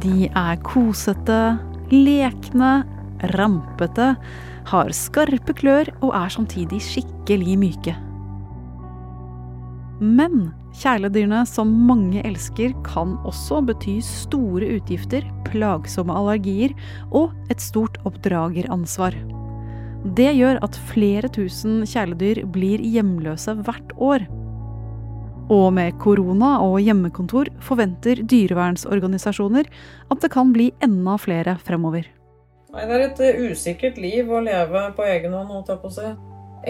De er kosete, lekne, rampete, har skarpe klør og er samtidig skikkelig myke. Men kjæledyrene som mange elsker, kan også bety store utgifter, plagsomme allergier og et stort oppdrageransvar. Det gjør at flere tusen kjæledyr blir hjemløse hvert år. Og med korona og hjemmekontor forventer dyrevernsorganisasjoner at det kan bli enda flere fremover. Nei, Det er et eh, usikkert liv å leve på egen hånd, holdt jeg på å si.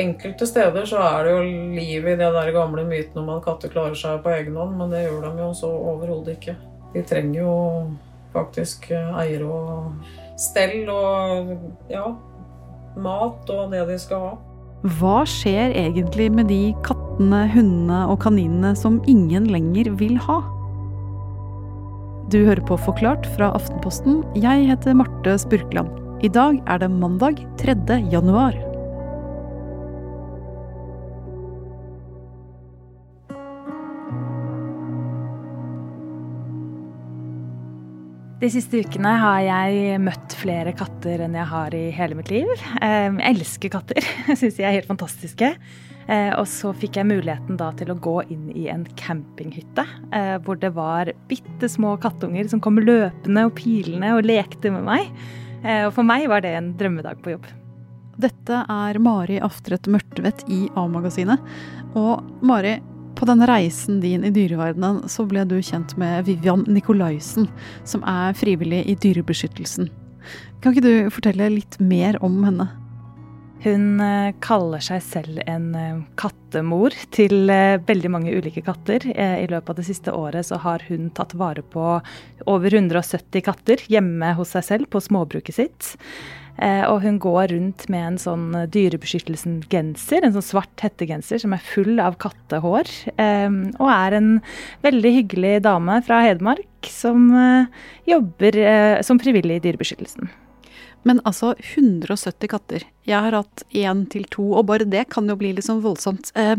Enkelte steder så er det jo liv i de der gamle myten om at katter klarer seg på egen hånd, men det gjør de jo så overhodet ikke. De trenger jo faktisk eier eiere og stell og ja, mat og det de skal ha. Hva skjer egentlig med de kattene, hundene og kaninene som ingen lenger vil ha? Du hører på Forklart fra Aftenposten. Jeg heter Marte Spurkland. I dag er det mandag 3. januar. De siste ukene har jeg møtt flere katter enn jeg har i hele mitt liv. Jeg elsker katter. Jeg syns de er helt fantastiske. Eh, og så fikk jeg muligheten da til å gå inn i en campinghytte. Eh, hvor det var bitte små kattunger som kom løpende og pilende og lekte med meg. Eh, og for meg var det en drømmedag på jobb. Dette er Mari Aftret Mørtvedt i A-magasinet. Og Mari, på denne reisen din i dyreverdenen så ble du kjent med Vivian Nikolaisen, som er frivillig i Dyrebeskyttelsen. Kan ikke du fortelle litt mer om henne? Hun eh, kaller seg selv en eh, kattemor til eh, veldig mange ulike katter. I løpet av det siste året så har hun tatt vare på over 170 katter hjemme hos seg selv på småbruket sitt. Og hun går rundt med en sånn Dyrebeskyttelsen-genser, en sånn svart hettegenser som er full av kattehår. Og er en veldig hyggelig dame fra Hedmark som jobber som frivillig i Dyrebeskyttelsen. Men altså, 170 katter. Jeg har hatt én til to, og bare det kan jo bli litt sånn voldsomt. Eh,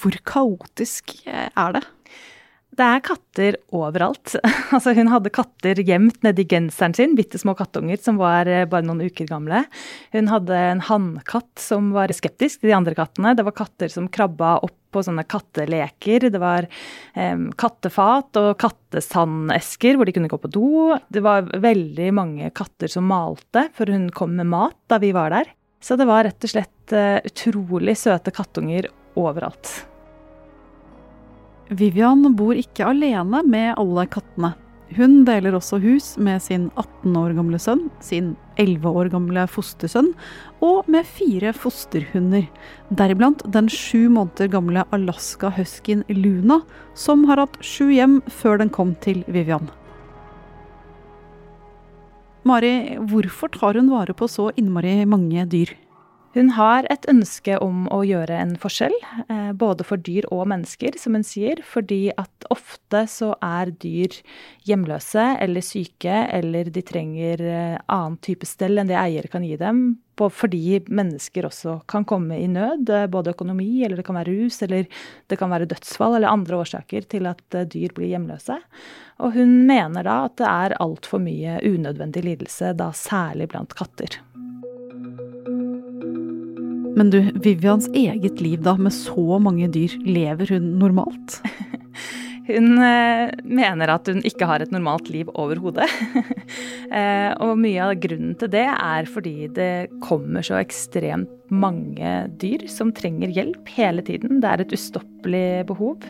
hvor kaotisk eh, er det? Det er katter overalt. Altså, hun hadde katter gjemt nedi genseren sin, bitte små kattunger som var eh, bare noen uker gamle. Hun hadde en hannkatt som var skeptisk til de andre kattene. Det var katter som krabba opp på sånne katteleker. Det var um, kattefat og kattesandesker hvor de kunne gå på do. Det var veldig mange katter som malte, for hun kom med mat da vi var der. Så det var rett og slett uh, utrolig søte kattunger overalt. Vivian bor ikke alene med alle kattene. Hun deler også hus med sin 18 år gamle sønn, sin 11 år gamle fostersønn og med fire fosterhunder. Deriblant den sju måneder gamle Alaska huskyen Luna, som har hatt sju hjem før den kom til Vivian. Mari, hvorfor tar hun vare på så innmari mange dyr? Hun har et ønske om å gjøre en forskjell, eh, både for dyr og mennesker, som hun sier. Fordi at ofte så er dyr hjemløse eller syke, eller de trenger eh, annen type stell enn det eier kan gi dem. Fordi mennesker også kan komme i nød, eh, både økonomi, eller det kan være rus, eller det kan være dødsfall, eller andre årsaker til at dyr blir hjemløse. Og hun mener da at det er altfor mye unødvendig lidelse, da særlig blant katter. Men du, Vivians eget liv da, med så mange dyr, lever hun normalt? Hun eh, mener at hun ikke har et normalt liv overhodet. eh, og mye av grunnen til det er fordi det kommer så ekstremt mange dyr som trenger hjelp hele tiden. Det er et ustoppelig behov.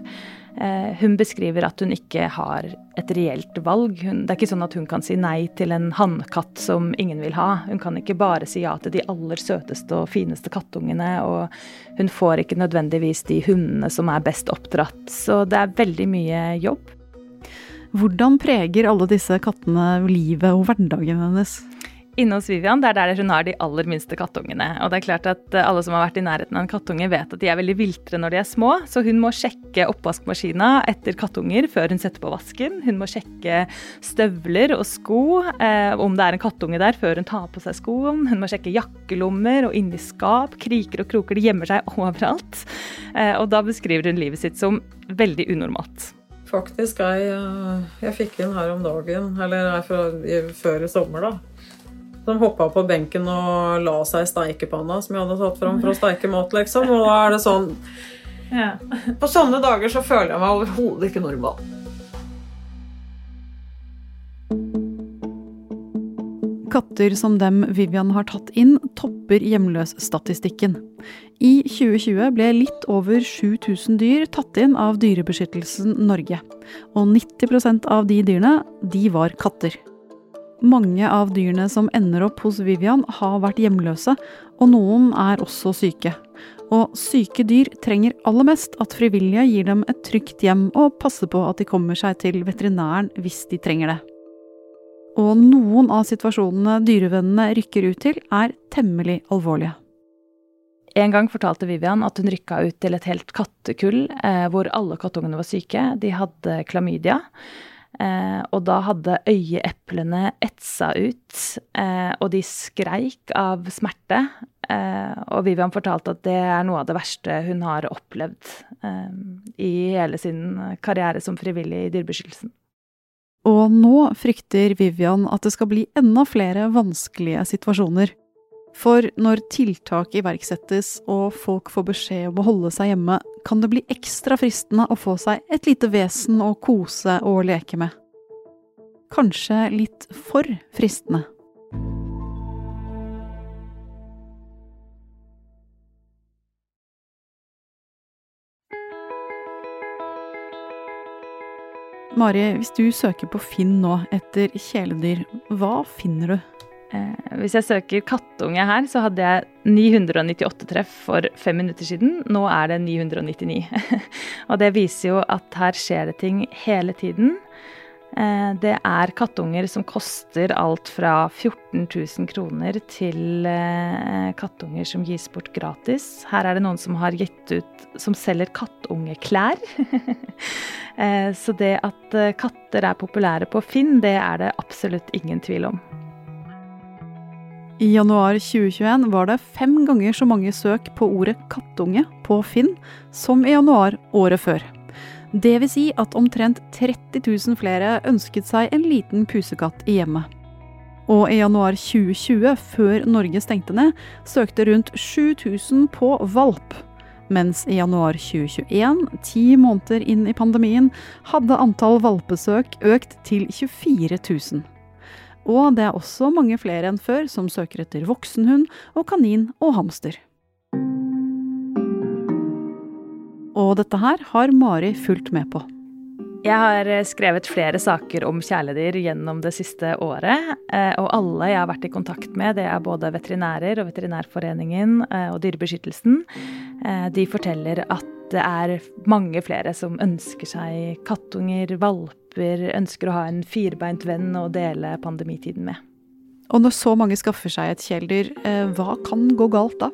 Eh, hun beskriver at hun ikke har et reelt valg. Hun, det er ikke sånn at hun kan si nei til en hannkatt som ingen vil ha. Hun kan ikke bare si ja til de aller søteste og fineste kattungene. Og hun får ikke nødvendigvis de hundene som er best oppdratt. Så det er veldig mye jobb. Hvordan preger alle disse kattene livet og hverdagen hennes? Inne hos Vivian det er der hun har de aller minste kattungene. Og det er klart at eh, alle som har vært i nærheten av en kattunge, vet at de er veldig viltre når de er små, så hun må sjekke oppvaskmaskina etter kattunger før hun setter på vasken. Hun må sjekke støvler og sko, eh, om det er en kattunge der før hun tar på seg skoen. Hun må sjekke jakkelommer og inni skap. Kriker og kroker, de gjemmer seg overalt. Eh, og da beskriver hun livet sitt som veldig unormalt. faktisk ei eh, jeg fikk inn her om dagen, eller før i sommer, da. Som hoppa på benken og la seg i steikepanna som jeg hadde tatt fram for å steike mat, liksom. Og da er det sånn ja. På sånne dager så føler jeg meg overhodet ikke normal. Katter som dem Vivian har tatt inn, topper hjemløsstatistikken. I 2020 ble litt over 7000 dyr tatt inn av Dyrebeskyttelsen Norge. Og 90% av de dyrene, de var katter. Mange av dyrene som ender opp hos Vivian, har vært hjemløse, og noen er også syke. Og syke dyr trenger aller mest at frivillige gir dem et trygt hjem og passer på at de kommer seg til veterinæren hvis de trenger det. Og noen av situasjonene dyrevennene rykker ut til, er temmelig alvorlige. En gang fortalte Vivian at hun rykka ut til et helt kattekull eh, hvor alle kattungene var syke. De hadde klamydia. Eh, og da hadde øyeeplene etsa ut, eh, og de skreik av smerte. Eh, og Vivian fortalte at det er noe av det verste hun har opplevd eh, i hele sin karriere som frivillig i Dyrebeskyttelsen. Og nå frykter Vivian at det skal bli enda flere vanskelige situasjoner. For når tiltak iverksettes og folk får beskjed om å holde seg hjemme, kan det bli ekstra fristende å få seg et lite vesen å kose og leke med. Kanskje litt for fristende. Mari, hvis du søker på Finn nå etter kjæledyr, hva finner du? Eh, hvis jeg søker kattunge her, så hadde jeg 998 treff for fem minutter siden. Nå er det 999. og det viser jo at her skjer det ting hele tiden. Eh, det er kattunger som koster alt fra 14 000 kroner til eh, kattunger som gis bort gratis. Her er det noen som har gitt ut som selger kattungeklær. Så det at katter er populære på Finn, det er det absolutt ingen tvil om. I januar 2021 var det fem ganger så mange søk på ordet kattunge på Finn som i januar året før. Det vil si at omtrent 30 000 flere ønsket seg en liten pusekatt i hjemmet. Og i januar 2020, før Norge stengte ned, søkte rundt 7000 på valp. Mens i januar 2021, ti måneder inn i pandemien, hadde antall valpesøk økt til 24 000. Og det er også mange flere enn før som søker etter voksenhund og kanin og hamster. Og dette her har Mari fulgt med på. Jeg har eh, skrevet flere saker om kjæledyr gjennom det siste året. Eh, og alle jeg har vært i kontakt med, det er både veterinærer og Veterinærforeningen eh, og Dyrebeskyttelsen. De forteller at det er mange flere som ønsker seg kattunger, valper grupper ønsker å ha en firbeint venn å dele pandemitiden med. Og når så mange skaffer seg et kjæledyr, eh, hva kan gå galt da?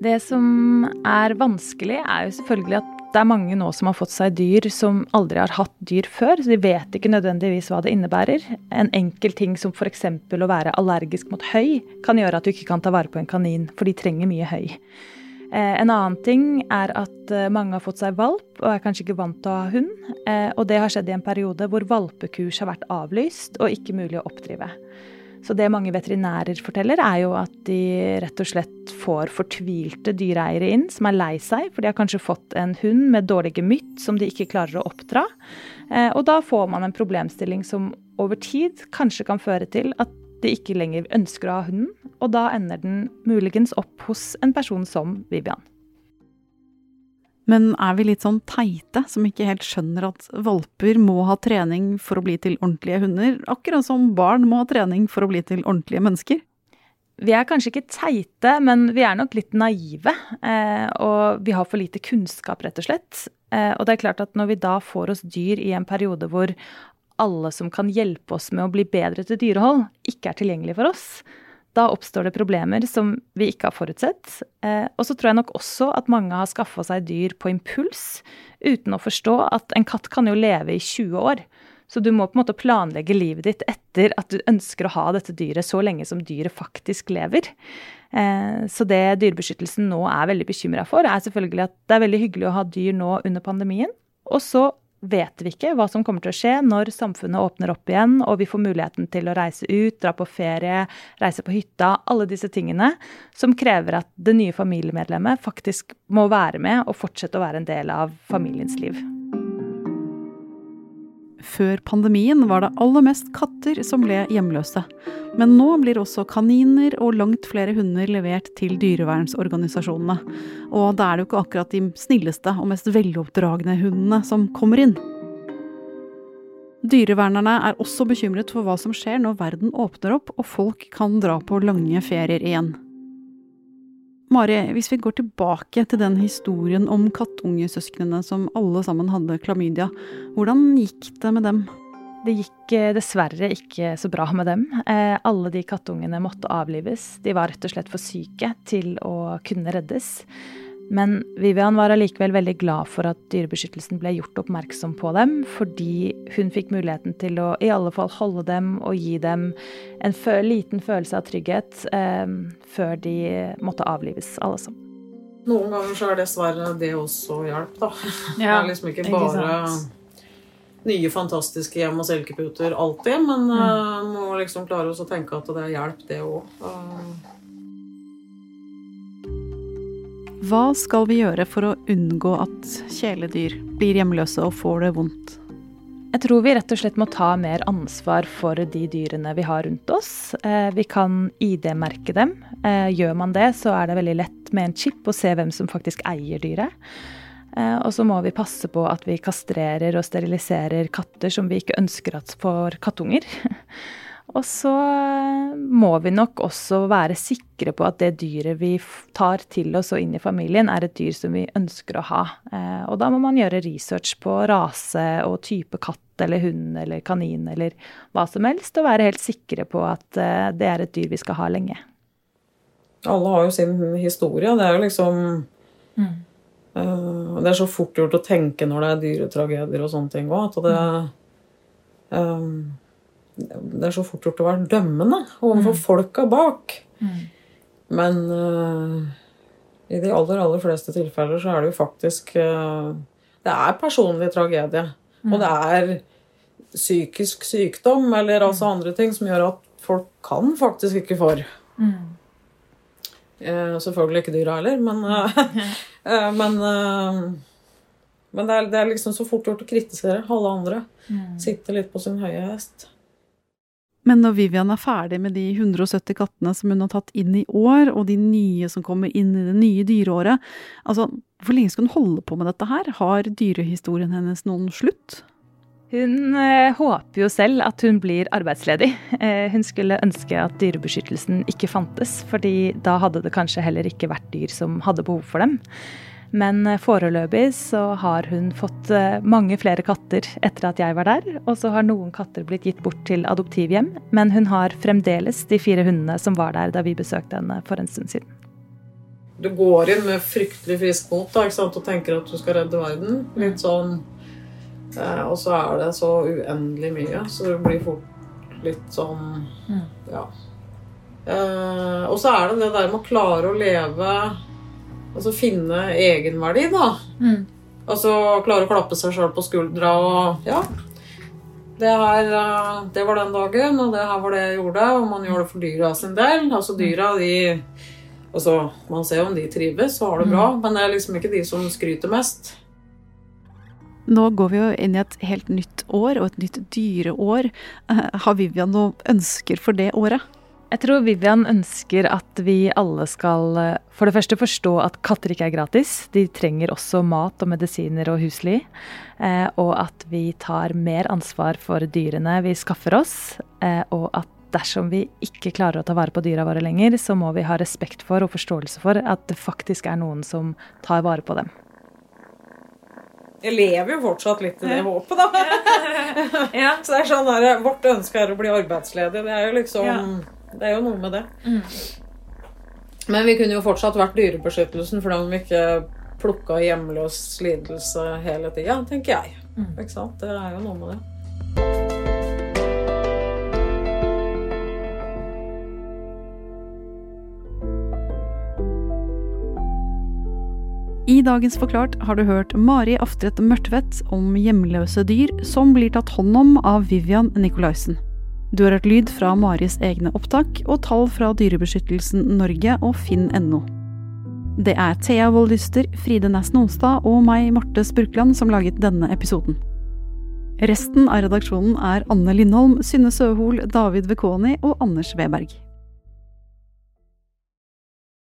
Det som er vanskelig, er jo selvfølgelig at det er mange nå som har fått seg dyr som aldri har hatt dyr før, så de vet ikke nødvendigvis hva det innebærer. En enkel ting som f.eks. å være allergisk mot høy kan gjøre at du ikke kan ta vare på en kanin, for de trenger mye høy. Eh, en annen ting er at eh, mange har fått seg valp og er kanskje ikke vant til å ha hund. Eh, og det har skjedd i en periode hvor valpekurs har vært avlyst og ikke mulig å oppdrive. Så det mange veterinærer forteller, er jo at de rett og slett får fortvilte dyreeiere inn som er lei seg, for de har kanskje fått en hund med dårlig gemytt som de ikke klarer å oppdra. Og da får man en problemstilling som over tid kanskje kan føre til at de ikke lenger ønsker å ha hunden, og da ender den muligens opp hos en person som Vivian. Men er vi litt sånn teite, som ikke helt skjønner at valper må ha trening for å bli til ordentlige hunder, akkurat som barn må ha trening for å bli til ordentlige mennesker? Vi er kanskje ikke teite, men vi er nok litt naive. Eh, og vi har for lite kunnskap, rett og slett. Eh, og det er klart at når vi da får oss dyr i en periode hvor alle som kan hjelpe oss med å bli bedre til dyrehold, ikke er tilgjengelig for oss. Da oppstår det problemer som vi ikke har forutsett. Eh, og så tror jeg nok også at mange har skaffa seg dyr på impuls, uten å forstå at en katt kan jo leve i 20 år. Så du må på en måte planlegge livet ditt etter at du ønsker å ha dette dyret så lenge som dyret faktisk lever. Eh, så det Dyrebeskyttelsen nå er veldig bekymra for, er selvfølgelig at det er veldig hyggelig å ha dyr nå under pandemien. Og så vet vi ikke hva som kommer til å skje når samfunnet åpner opp igjen og vi får muligheten til å reise ut, dra på ferie, reise på hytta. Alle disse tingene som krever at det nye familiemedlemmet faktisk må være med og fortsette å være en del av familiens liv. Før pandemien var det aller mest katter som ble hjemløse. Men nå blir også kaniner og langt flere hunder levert til dyrevernsorganisasjonene. Og da er det jo ikke akkurat de snilleste og mest veloppdragne hundene som kommer inn. Dyrevernerne er også bekymret for hva som skjer når verden åpner opp og folk kan dra på lange ferier igjen. Mari, hvis vi går tilbake til den historien om kattungesøsknene som alle sammen hadde klamydia, hvordan gikk det med dem? Det gikk eh, dessverre ikke så bra med dem. Eh, alle de kattungene måtte avlives. De var rett og slett for syke til å kunne reddes. Men Vivian var allikevel veldig glad for at Dyrebeskyttelsen ble gjort oppmerksom på dem, fordi hun fikk muligheten til å i alle fall holde dem og gi dem en liten følelse av trygghet eh, før de måtte avlives, alle sammen. Noen ganger så er dessverre det også hjelp, da. Ja, det er liksom ikke bare ikke nye, fantastiske hjem og selkeputer alltid, men mm. uh, må liksom klare oss å tenke at det er hjelp, det òg. Hva skal vi gjøre for å unngå at kjæledyr blir hjemløse og får det vondt? Jeg tror vi rett og slett må ta mer ansvar for de dyrene vi har rundt oss. Eh, vi kan ID-merke dem. Eh, gjør man det, så er det veldig lett med en chip å se hvem som faktisk eier dyret. Eh, og så må vi passe på at vi kastrerer og steriliserer katter som vi ikke ønsker at får kattunger. Og så eh, må vi nok også være sikre på at det dyret vi tar til oss og inn i familien, er et dyr som vi ønsker å ha. Eh, og da må man gjøre research på rase og type katt eller hund eller kanin eller hva som helst, og være helt sikre på at eh, det er et dyr vi skal ha lenge. Alle har jo sin historie. Det er jo liksom mm. Det er så fort gjort å tenke når det er dyretragedier og sånne ting òg, at det um, det er så fort gjort å være dømmende overfor mm. folka bak. Mm. Men uh, i de aller, aller fleste tilfeller så er det jo faktisk uh, Det er personlig tragedie. Mm. Og det er psykisk sykdom eller altså mm. andre ting som gjør at folk kan faktisk ikke for. Uh, selvfølgelig ikke dyra heller, men Men, men det, er, det, er, liksom så fort gjort å kritisere alle andre. Mm. Sitte litt på sin høye hest. Men når Vivian er ferdig med de 170 kattene som hun har tatt inn i år, og de nye som kommer inn i det nye dyreåret, altså, hvor lenge skal hun holde på med dette her? Har dyrehistorien hennes noen slutt? Hun eh, håper jo selv at hun blir arbeidsledig. Eh, hun skulle ønske at dyrebeskyttelsen ikke fantes, fordi da hadde det kanskje heller ikke vært dyr som hadde behov for dem. Men eh, foreløpig så har hun fått eh, mange flere katter etter at jeg var der. Og så har noen katter blitt gitt bort til adoptivhjem. Men hun har fremdeles de fire hundene som var der da vi besøkte henne for en stund siden. Du går inn med fryktelig frisk mot da, og tenker at du skal redde verden. Litt sånn eh, Og så er det så uendelig mye, så det blir fort litt sånn mm. Ja. Eh, og så er det det der med å klare å leve Altså finne egenverdi, da. Mm. Altså klare å klappe seg sjøl på skuldra og Ja. Det, her, eh, det var den dagen, og det her var det jeg gjorde. Og man gjør det for dyra sin del. Altså dyra, de Altså, man ser om de trives og har det bra, mm. men det er liksom ikke de som skryter mest. Nå går vi jo inn i et helt nytt år, og et nytt dyreår. Eh, har Vivian noen ønsker for det året? Jeg tror Vivian ønsker at vi alle skal eh, for det første forstå at katter ikke er gratis. De trenger også mat og medisiner og husly. Eh, og at vi tar mer ansvar for dyrene vi skaffer oss. Eh, og at dersom vi ikke klarer å ta vare på dyra våre lenger, så må vi ha respekt for og forståelse for at det faktisk er noen som tar vare på dem. Jeg lever jo fortsatt litt i det håpet, da. Så det er sånn der, Vårt ønske er å bli arbeidsledig. Det er jo liksom. Det er jo noe med det. Mm. Men vi kunne jo fortsatt vært Dyrebeskyttelsen fordi om vi ikke plukka hjemløs lidelse hele tida, tenker jeg. Mm. Ikke sant? Det er jo noe med det. I dagens Forklart har du hørt Mari Aftret Mørtvedt om hjemløse dyr som blir tatt hånd om av Vivian Nicolaisen. Du har hørt lyd fra Maris egne opptak og tall fra Dyrebeskyttelsen Norge og finn.no. Det er Thea Voldyster, Fride Næss Nonstad og meg, Marte Spurkland, som laget denne episoden. Resten av redaksjonen er Anne Lindholm, Synne Søhol, David Vekoni og Anders Weberg.